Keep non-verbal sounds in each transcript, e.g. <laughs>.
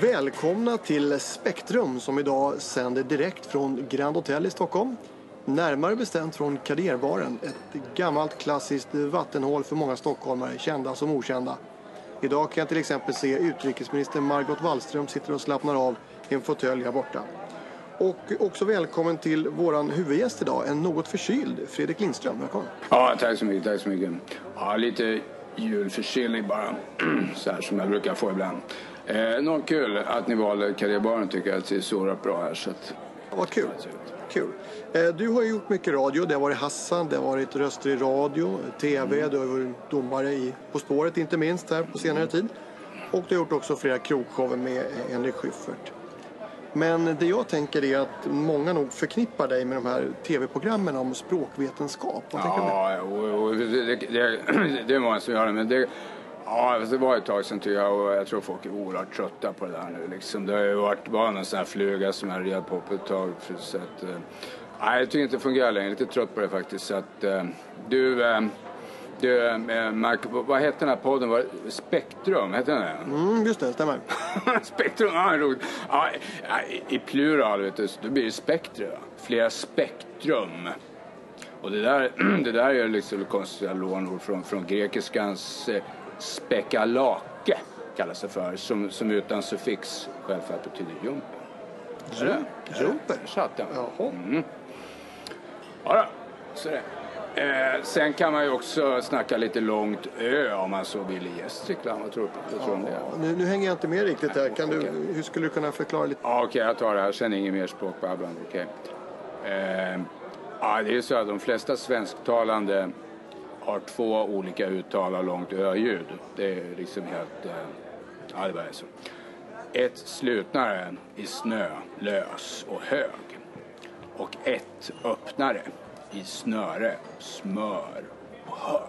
Välkomna till Spektrum som idag sänder direkt från Grand Hotel i Stockholm. Närmare bestämt från Kaderbaren, ett gammalt klassiskt vattenhål för många stockholmare, kända som okända. Idag kan jag till exempel se utrikesminister Margot Wallström sitter och slappnar av i en fåtölj här borta. Och också välkommen till våran huvudgäst idag, en något förkyld Fredrik Lindström. Välkommen. Ja, tack så mycket. Tack så mycket. Ja, lite julförkylning bara, <clears throat> så här som jag brukar få ibland. Eh, något kul att ni valde Kaderbaren tycker jag att det är så bra här. Så att... Ja, vad kul. kul. Eh, du har gjort mycket radio. Det har varit Hassan, det har varit röster i radio, tv, mm. du har varit domare i På spåret inte minst här på senare tid. Och du har gjort också flera krogshower med Henrik Schyffert. Men det jag tänker är att många nog förknippar dig med de här tv-programmen om språkvetenskap. Vad ja, och, det, det, det är många som gör det. Men det, ja, det var ett tag sedan tycker jag och jag tror folk är oerhört trötta på det där nu. Liksom. Det har ju varit bara någon sån här fluga som red på på ett tag. Så att, eh, nej, jag tycker inte det fungerar längre. Jag är lite trött på det faktiskt. Så att, eh, du, eh, du, eh, Mark, vad hette den här podden? Spektrum, hette den det? Mm, just det, stämmer. <laughs> spektrum, ja, roligt. Ja, I plural, vet du, då blir det spektrum. Flera spektrum. Och det där, <clears throat> det där är liksom konstiga lånord från, från grekiskans spekalake, kallas det för, som, som utan suffix självfallet betyder jumper. Jumper? Där satt den. Jaha. Mm. Ja, då. så det. Eh, sen kan man ju också snacka lite långt ö om man så vill i Gästrikland. Vad tror du? Ja, det? Nu, nu, hänger jag inte med riktigt här. Kan okay. du, hur skulle du kunna förklara lite? Ja, Okej, okay, jag tar det här. Sen inget mer språkbabblande. Okay. Eh, ja, det är så att de flesta svensktalande har två olika uttal av långt ö-ljud. Det är liksom helt... Eh, ja, det är så. Ett slutnare i snö, lös och hög. Och ett öppnare i snöre, smör och hör.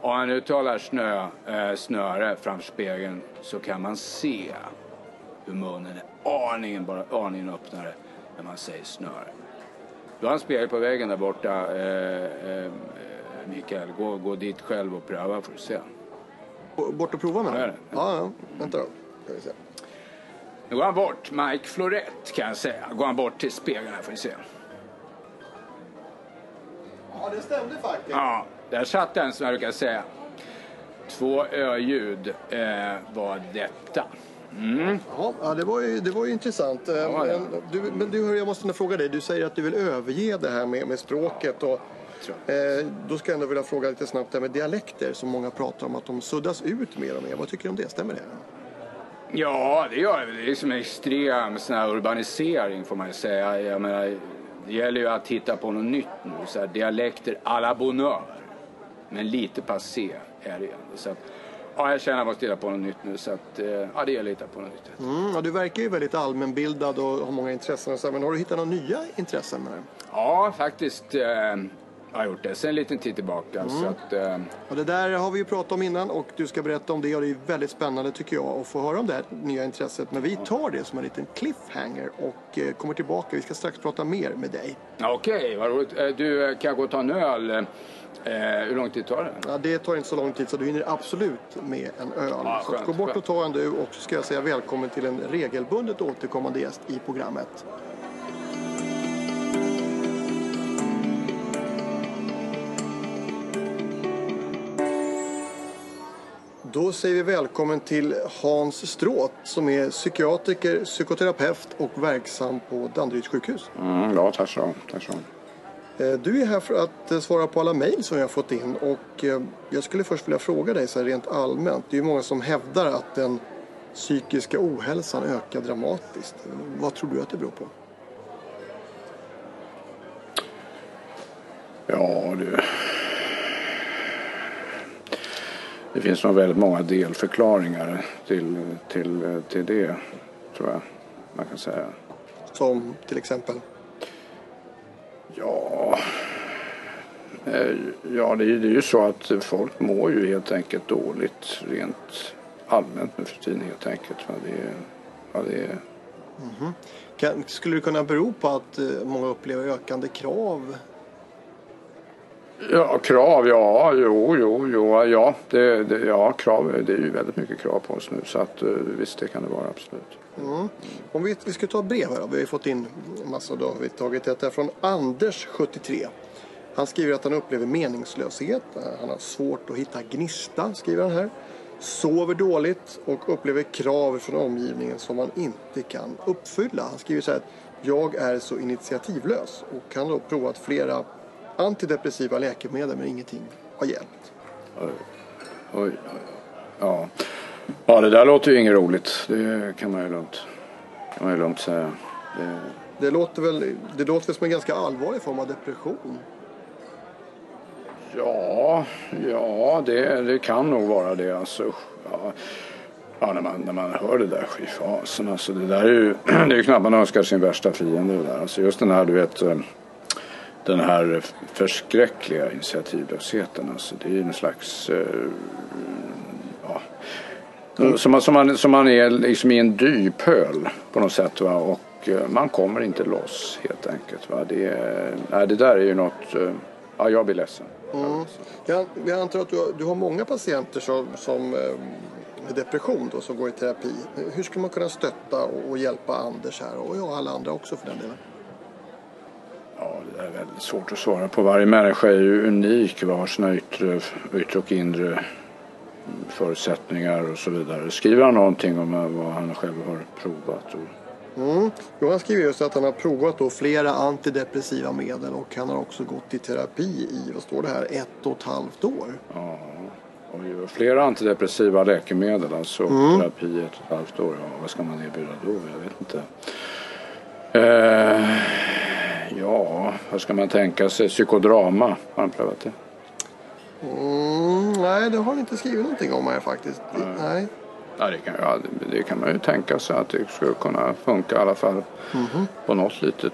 Om man uttalar snö, eh, snöre framför spegeln så kan man se hur munnen är aningen, bara aningen öppnare när man säger snöre. Du har en spegel på väggen där borta, eh, eh, Mikael. Gå, gå dit själv och pröva får du se. Bort och prova menar du? Ja, ja. Vänta då. Ska vi se. Nu går han bort, Mike Florett kan jag säga. Går han bort till spegeln här får vi se. Ja, det stämde faktiskt. Ja, där satt den som jag brukar säga. Två ö-ljud eh, var detta. Mm. Ja, det var ju, det var ju intressant. Ja, ja. Men, du, men du, jag måste fråga dig. Du säger att du vill överge det här med, med språket. Och, eh, då ska jag ändå vilja fråga lite snabbt det här med dialekter som många pratar om att de suddas ut mer och mer. Vad tycker du om det? Stämmer det? Ja, det gör det. Det är liksom en extrem sån här urbanisering får man ju säga. Jag menar, det gäller ju att hitta på något nytt nu. Så här, dialekter à la bonheur. Men lite passé är det ju ändå. Så att, ja, jag känner att jag måste hitta på något nytt nu. Så att, eh, ja, det gäller att hitta på något nytt. Mm, ja, du verkar ju väldigt allmänbildad och har många intressen. Och så, men har du hittat några nya intressen med det? Ja, faktiskt. Har gjort det sen en liten tid tillbaka. Mm. Så att, eh... och det där har vi ju pratat om innan och du ska berätta om det och det är väldigt spännande tycker jag att få höra om det här nya intresset. Men vi tar det som en liten cliffhanger och eh, kommer tillbaka. Vi ska strax prata mer med dig. Okej, okay, vad roligt. Eh, du, eh, kan jag gå och ta en öl? Eh, hur lång tid tar det? Ja, det tar inte så lång tid så du hinner absolut med en öl. Ja, så gå bort och ta en du och så ska jag säga välkommen till en regelbundet återkommande gäst i programmet. Då säger vi välkommen till Hans Stråt som är psykiatriker, psykoterapeut och verksam på Danderyds sjukhus. Mm, ja, tack så tack så eh, Du är här för att eh, svara på alla mejl som jag har fått in och eh, jag skulle först vilja fråga dig så här rent allmänt. Det är ju många som hävdar att den psykiska ohälsan ökar dramatiskt. Vad tror du att det beror på? Ja, du det finns nog väldigt många delförklaringar till, till, till det, tror jag man kan säga. Som till exempel? Ja, eh, ja det, är, ju så att folk mår ju helt enkelt dåligt rent allmänt nu för tiden helt enkelt. Vad det är, vad det är. Mm -hmm. kan, skulle det kunna bero på att eh, många upplever ökande krav Ja, krav, ja, jo, jo, jo, ja, det, det, ja, krav, det är ju väldigt mycket krav på oss nu så att eh, visst, det kan det vara absolut. Mm. Om vi, vi ska ta ett brev här då. Vi har fått in en massa då. Vi tagit ett här från Anders, 73. Han skriver att han upplever meningslöshet. Eh, han har svårt att hitta gnista, skriver han här. Sover dåligt och upplever krav från omgivningen som han inte kan uppfylla. Han skriver så här jag är så initiativlös och han har då provat flera antidepressiva läkemedel men ingenting har hjälpt. Oj, oj, ja. ja, det där låter ju inget roligt. Det kan man ju lugnt, kan man ju lugnt säga. Det... Det, låter väl, det låter väl som en ganska allvarlig form av depression? Ja, ja det, det kan nog vara det. Alltså, ja. Ja, när man, när man hör det där, fy fasen alltså. Det där är ju, <clears throat> det är ju knappt man önskar sin värsta fiende det där. Alltså just den här, du vet, eh, den här förskräckliga initiativlösheten. Alltså det är ju en slags, eh, ja, mm. som, man, som, man, som man är liksom i en dyphöl på något sätt. Va? Och eh, man kommer inte loss helt enkelt. Va? Det, nej, det där är ju något, ja jag blir ledsen. Mm. Jag, jag antar att du har, du har många patienter som, som med depression då, som går i terapi. Hur ska man kunna stötta och hjälpa Anders här och ja, alla andra också för den delen? Ja, det är väldigt svårt att svara på. Varje människa är ju unik och har sina yttre, yttre och inre förutsättningar och så vidare. Skriver han någonting om vad han själv har provat? Och... Mm. Jo, han skriver just att han har provat då flera antidepressiva medel och han har också gått i terapi i, vad står det här, ett och ett halvt år. Ja. Och flera antidepressiva läkemedel, alltså mm. terapi i ett och ett halvt år. Ja, vad ska man erbjuda då? Jag vet inte. Eh, ja, vad ska man tänka sig? Psykodrama, har han prövat det? Mm, nej, det har han inte skrivit någonting om här faktiskt. Nej. nej. Ja, det, kan, ja, det, kan man ju tänka sig att det skulle kunna funka i alla fall. Mm -hmm. På något litet,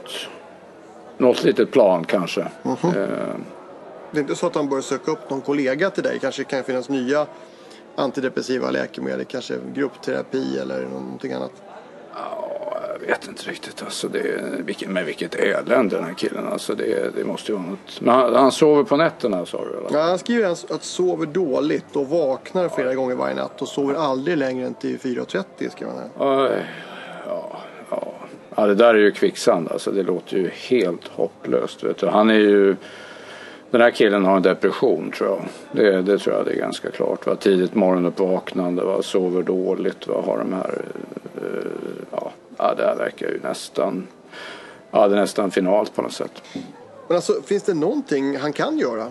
något litet plan kanske. Mm -hmm. eh, det är inte så att han bör söka upp någon kollega till dig. Kanske kan finnas nya antidepressiva läkemedel, kanske gruppterapi eller någonting annat. Ja, jag vet inte riktigt. Alltså det, med vilket elände den här killen. Alltså det, det måste ju vara något. Men han, han sover på nätterna sa du? Eller? Ja, han skriver att sover dåligt och vaknar flera ja. gånger varje natt och sover aldrig längre än till 4.30 skriver han här. Ja, ja. ja, det där är ju kvicksand alltså. Det låter ju helt hopplöst. Vet du. Han är ju den här killen har en depression tror jag. Det, det tror jag det är ganska klart. Va? Tidigt morgonuppvaknande, va? sover dåligt, va? har de här... Uh, ja, ja, det här verkar ju nästan... Ja, det är nästan finalt på något sätt. Men alltså, finns det någonting han kan göra?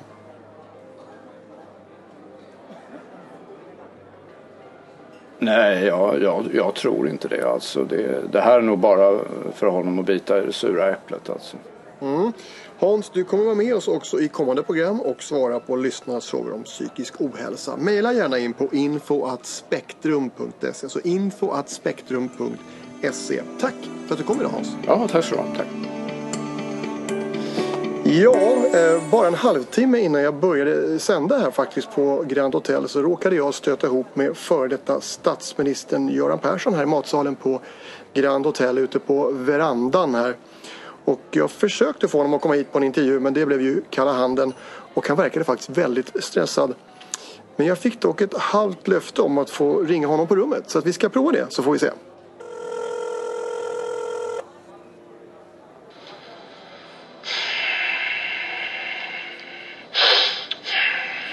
Nej, jag, jag, jag, tror inte det. Alltså, det. Det här är nog bara för honom att bita i det sura äpplet. Alltså. Mm. Hans, du kommer vara med oss också i kommande program och svara på lyssnarnas frågor om psykisk ohälsa. Maila gärna in på info.spektrum.se, alltså info.spektrum.se. Tack för att du kom idag Hans. Ja, tack så mycket. Tack. Ja, eh, bara en halvtimme innan jag började sända här faktiskt på Grand Hotel så råkade jag stöta ihop med före detta statsministern Göran Persson här i matsalen på Grand Hotel ute på verandan här. Och jag försökte få honom att komma hit på en intervju men det blev ju kalla handen och han verkade faktiskt väldigt stressad. Men jag fick dock ett halvt löfte om att få ringa honom på rummet så att vi ska prova det så får vi se.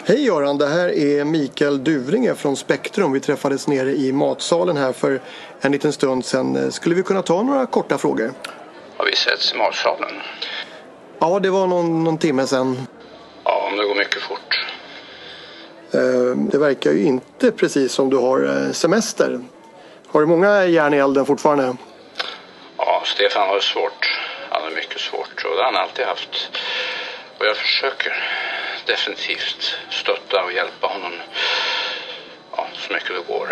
Hej Göran, det här är Mikael Duvringe från Spektrum. Vi träffades nere i matsalen här för en liten stund sedan. Skulle vi kunna ta några korta frågor? Har vi setts i matsalen? Ja, det var någon, någon timme sedan. Ja, om det går mycket fort. Eh, det verkar ju inte precis som du har eh, semester. Har du många järn i elden fortfarande? Ja, Stefan har det svårt. Han har mycket svårt och det har han alltid haft. Och jag försöker definitivt stötta och hjälpa honom ja, så mycket det går.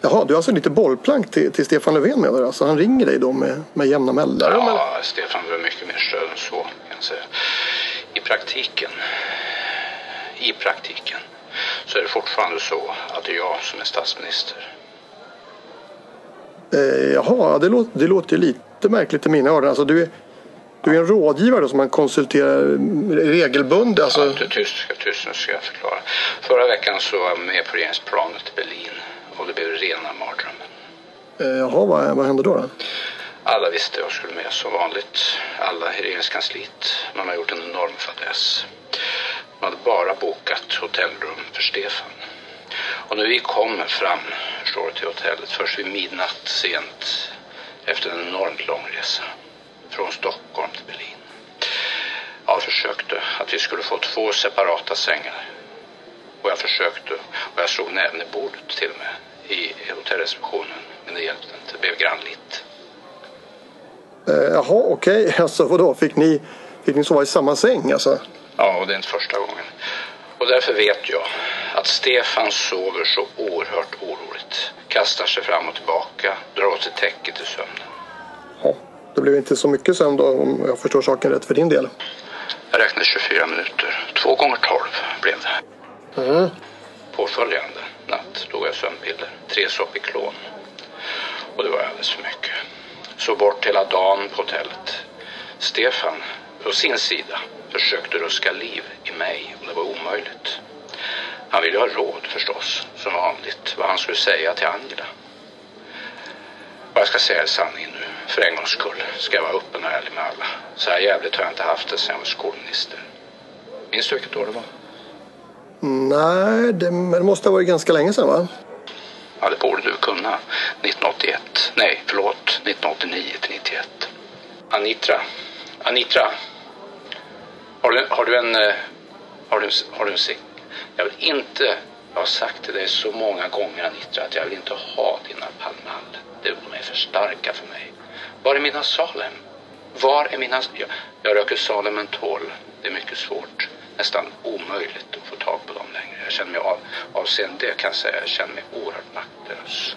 Jaha, du har alltså lite bollplank till, till Stefan Löfven med alltså Han ringer dig då med, med jämna mellanrum? Ja, Stefan behöver mycket mer stöd än så. Kan säga. I praktiken, i praktiken så är det fortfarande så att det är jag som är statsminister. Eh, jaha, det låter, det låter lite märkligt i mina öron. Alltså, du, är, Du är en rådgivare som man konsulterar regelbundet. Alltså... Ja, tyst, tyst, nu ska jag förklara. Förra veckan så var jag med på regeringsplanet i Berlin och det blev rena mardrömmen. Eh, jaha, vad, vad hände då, då? Alla visste jag skulle med som vanligt. Alla i regeringskansliet. Man har gjort en enorm fadäs. Man hade bara bokat hotellrum för Stefan. Och när vi kommer fram, förstår du, till hotellet först vid midnatt sent efter en enormt lång resa från Stockholm till Berlin. Jag försökte att vi skulle få två separata sängar. Och jag försökte och jag slog näven i bordet till och med i hotellreceptionen. Men det hjälpte inte, det blev grannligt. Eh, jaha, okej. Okay. <laughs> Alltså vadå, fick ni, fick ni sova i samma säng alltså? Ja, och det är inte första gången. Och därför vet jag att Stefan sover så oerhört oroligt. Kastar sig fram och tillbaka, drar åt sig täcket i sömnen. Det blev inte så mycket sömn då om jag förstår saken rätt för din del. Jag räknade 24 minuter. Två gånger 12 blev det. Mm. Påföljande natt tog jag sömnpiller, tre Sopiklon. Och det var alldeles för mycket. Så bort hela dagen på hotellet. Stefan, på sin sida, försökte ruska liv i mig och det var omöjligt. Han ville ha råd förstås, som vanligt, vad han skulle säga till Angela. Och jag ska säga sanningen nu, för en gångs skull ska jag vara öppen och ärlig med alla. Så här jävligt har jag inte haft det sedan jag var skolminister. Minns du vilket år det var? Nej, det, det måste ha varit ganska länge sedan va? Ja, det borde du kunna. 1981. Nej, förlåt. 1989 till 91. Anitra. Anitra. Har du, har du en... eh, Har du, har du en sing? Jag vill inte... Jag har sagt till dig så många gånger Anitra att jag vill inte ha dina Palmal. De är för starka för mig. Var är mina Salem? Var är mina... Jag, jag röker Salem mentol. Det är mycket svårt. Nästan omöjligt att få tag på dem längre. Jag känner mig av, avseende det kan jag säga, jag känner mig oerhört maktlös.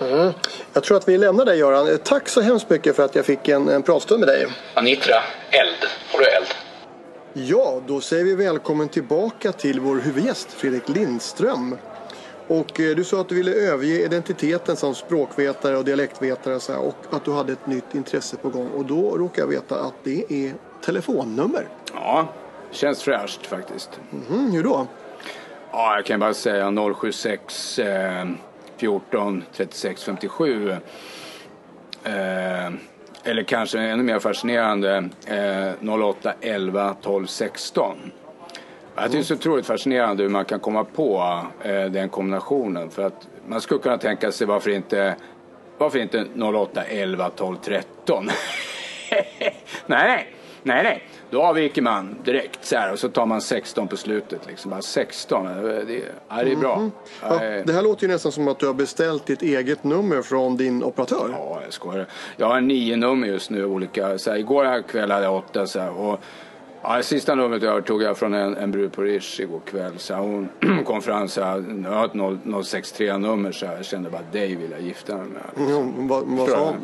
Mm. Jag tror att vi lämnar dig Göran. Tack så hemskt mycket för att jag fick en, en pratstund med dig. Anitra, eld. Har du eld? Ja, då säger vi välkommen tillbaka till vår huvudgäst Fredrik Lindström. Och eh, du sa att du ville överge identiteten som språkvetare och dialektvetare och, så här, och att du hade ett nytt intresse på gång. Och då råkar jag veta att det är telefonnummer. Ja, känns fräscht faktiskt. Mhm, hur då? Ja, jag kan bara säga 076 eh, 14 36 57. Eh, eller kanske ännu mer fascinerande eh, 08 11 12 16. Jag tycker det är så otroligt fascinerande hur man kan komma på eh, den kombinationen. För att man skulle kunna tänka sig varför inte, varför inte 08 11 12 13? nej, nej, nej. Då avviker man direkt så här och så tar man 16 på slutet. Liksom. Bara 16, det, ja, det är bra. Mm. Ja, det här låter ju nästan som att du har beställt ditt eget nummer från din operatör. Ja, jag skojar. Jag har nio nummer just nu olika. Så här, igår kväll hade jag åtta så här, och Ja, sista numret jag tog jag från en, en brud på Rish igår kväll. Så hon <clears throat> kom fram så här, jag har ett 063 nummer så här, jag kände bara dig vill jag gifta mig med. Mm, vad, vad, sa,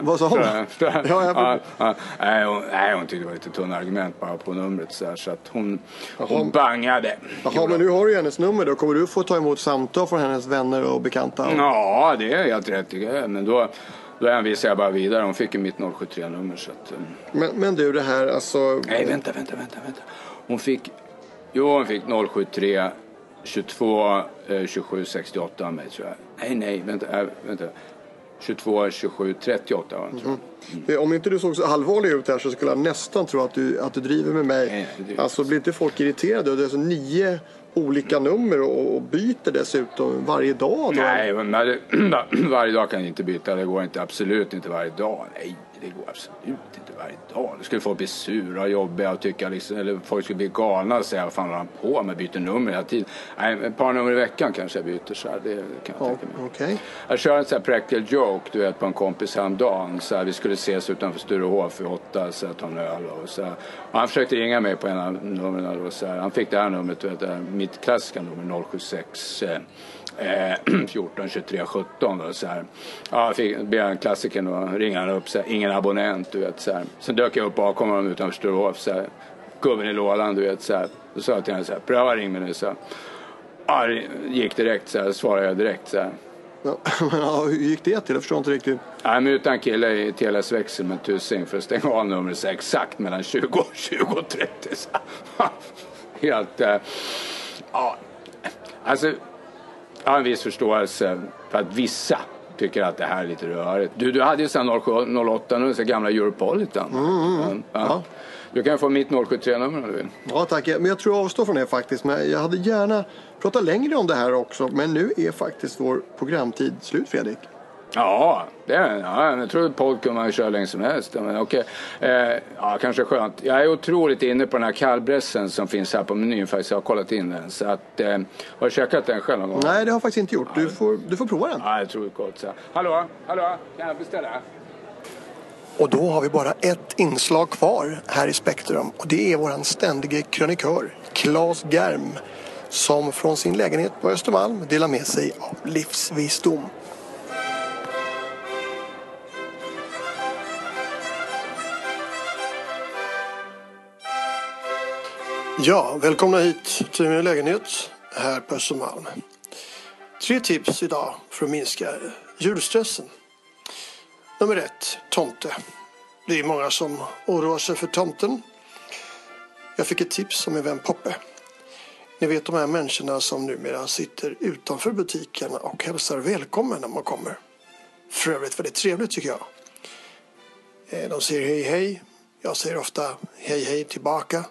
vad sa hon? Ja, ja, ja, nej, hon, nej, hon tyckte det var lite tunna argument bara på numret så, här, så att hon, hon bangade. Jaha, men nu har du hennes nummer då. Kommer du få ta emot samtal från hennes vänner och bekanta? Ja, det är helt rätt tycker jag. Men då då hänvisade jag bara vidare. Hon fick ju mitt 073-nummer. Så att, um... men, men du, det här alltså... Nej, vänta, vänta, vänta. vänta. Hon fick... Jo, hon fick 073 22 eh, 27 68 av mig tror jag. Nej, nej, vänta. Äh, vänta. 22 27 38 var mm. mm. Om inte du såg så allvarlig ut här så skulle jag nästan tro att du, att du driver med mig. Nej. Alltså blir inte folk irriterade? Det är alltså nio olika nummer och, byter dessutom varje dag? Då? Nej, <clears throat> varje dag kan jag inte byta. Det går inte, absolut inte varje dag. Nej, det går absolut inte varje dag. Då skulle folk bli sura och jobbiga och tycka liksom, eller folk skulle bli galna och säga vad fan har han på med, byter nummer hela tiden. Nej, ett par nummer i veckan kanske jag byter så här, det kan jag ja, tänka mig. Okay. Jag kör en sån här practical joke, du vet på en kompis häromdagen. Så här, vi skulle ses utanför Sturehof för åtta, så här, ta en öl och så här. Och han försökte ringa mig på en av numren och så här. Han fick det här numret, du vet, mitt klassiska nummer 076 eh, 14 23 17 då, så här. Ja, fick, blev en klassiker då, ringde han upp så här, ingen abonnent du vet så här. Sen dök jag upp bakom honom utanför Sturehof så här, gubben i lådan du vet så här. Då sa jag till honom så här, pröva ring mig nu så här. Ja, gick direkt så här, svarade jag direkt så här. <laughs> Ja, hur gick det till? Jag förstår inte riktigt. Jag mutade en kille i Telias växel med tussing för att stänga av numret så exakt mellan 20 och 20 och 30. Så, <laughs> helt... Äh, ja, alltså, jag har en viss förståelse för att vissa tycker att det här är lite rörigt. Du, du hade ju sen 08 nu, så gamla Europolitan. Mm, mm, mm. Ja. Ja. Du kan få mitt 073-nummer om du vill. Ja tack, men jag tror jag avstår från det faktiskt. Men jag hade gärna pratat längre om det här också. Men nu är faktiskt vår programtid slut Fredrik. Ja, det är, ja jag tror podd kan man köra länge som helst. Men okej, eh, ja, kanske skönt. Jag är otroligt inne på den här kallbrässen som finns här på menyn faktiskt. Jag har kollat in den. Så att, eh, har du käkat den själv någon gång? Nej, det har jag faktiskt inte gjort. Du får, du får prova den. Ja, jag tror det är gott. Så. Hallå, hallå, kan jag beställa? Och då har vi bara ett inslag kvar här i Spektrum och det är våran ständige krönikör Claes Germ som från sin lägenhet på Östermalm delar med sig av livsvisdom. Ja, välkomna hit till min lägenhet här på Östermalm. Tre tips idag för att minska julstressen. Nummer ett, tomte. Det är många som oroar sig för tomten. Jag fick ett tips av min vän Poppe. Ni vet de här människorna som numera sitter utanför butiken och hälsar välkommen när man kommer. För övrigt väldigt trevligt tycker jag. Eh, de säger hej hej. Jag säger ofta hej hej tillbaka.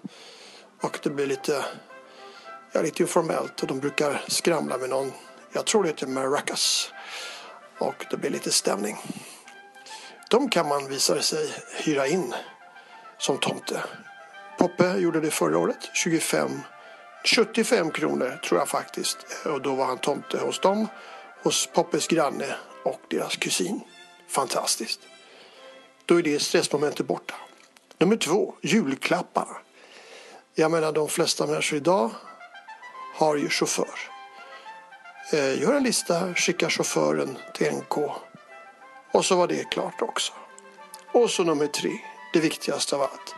Och det blir lite, ja, lite informellt och de brukar skramla med någon, jag tror det heter maracas. Och det blir lite stämning. De kan man visa sig hyra in som tomte. Poppe gjorde det förra året, 25 75 kronor tror jag faktiskt. Och då var han tomte hos dem, hos Poppes granne och deras kusin. Fantastiskt. Då är det stressmomentet borta. Nummer två, julklapparna. Jag menar de flesta människor idag har ju chaufför. Eh, gör en lista, skicka chauffören till NK och så var det klart också. Och så nummer tre, det viktigaste av allt,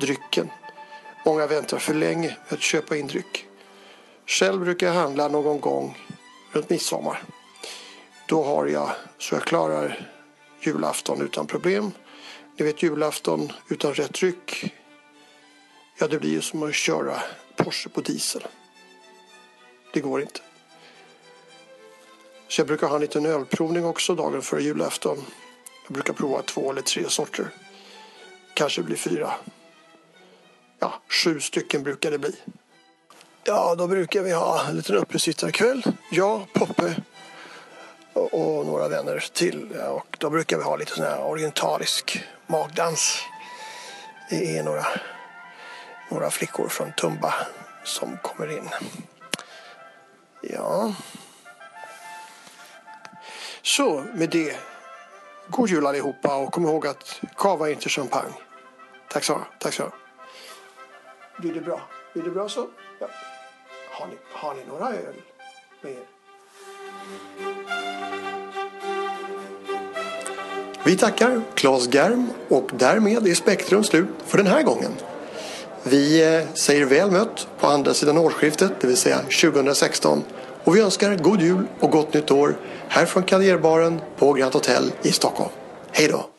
drycken. Många väntar för länge med att köpa in dryck. Själv brukar jag handla någon gång runt midsommar. Då har jag så jag klarar julafton utan problem. Ni vet julafton utan rätt dryck. Ja, det blir ju som att köra Porsche på diesel. Det går inte. Så jag brukar ha en liten ölprovning också dagen före julafton. Jag brukar prova två eller tre sorter. Kanske blir fyra. Ja, sju stycken brukar det bli. Ja, då brukar vi ha en liten uppesittarkväll. Jag, Poppe och, och några vänner till. Och då brukar vi ha lite sån här orientalisk magdans. Det är några, några flickor från Tumba som kommer in. Ja. Så med det, god jul allihopa och kom ihåg att kava är inte champagne. Tack så Tack så Blir det bra? Blir det bra så? Ja. Har, ni, har ni några öl med er? Vi tackar Claes Germ och därmed är Spektrum slut för den här gången. Vi eh, säger väl mött på andra sidan årsskiftet, det vill säga 2016. Och vi önskar god jul och gott nytt år här från Karriärbaren på Grand Hotel i Stockholm. Hej då!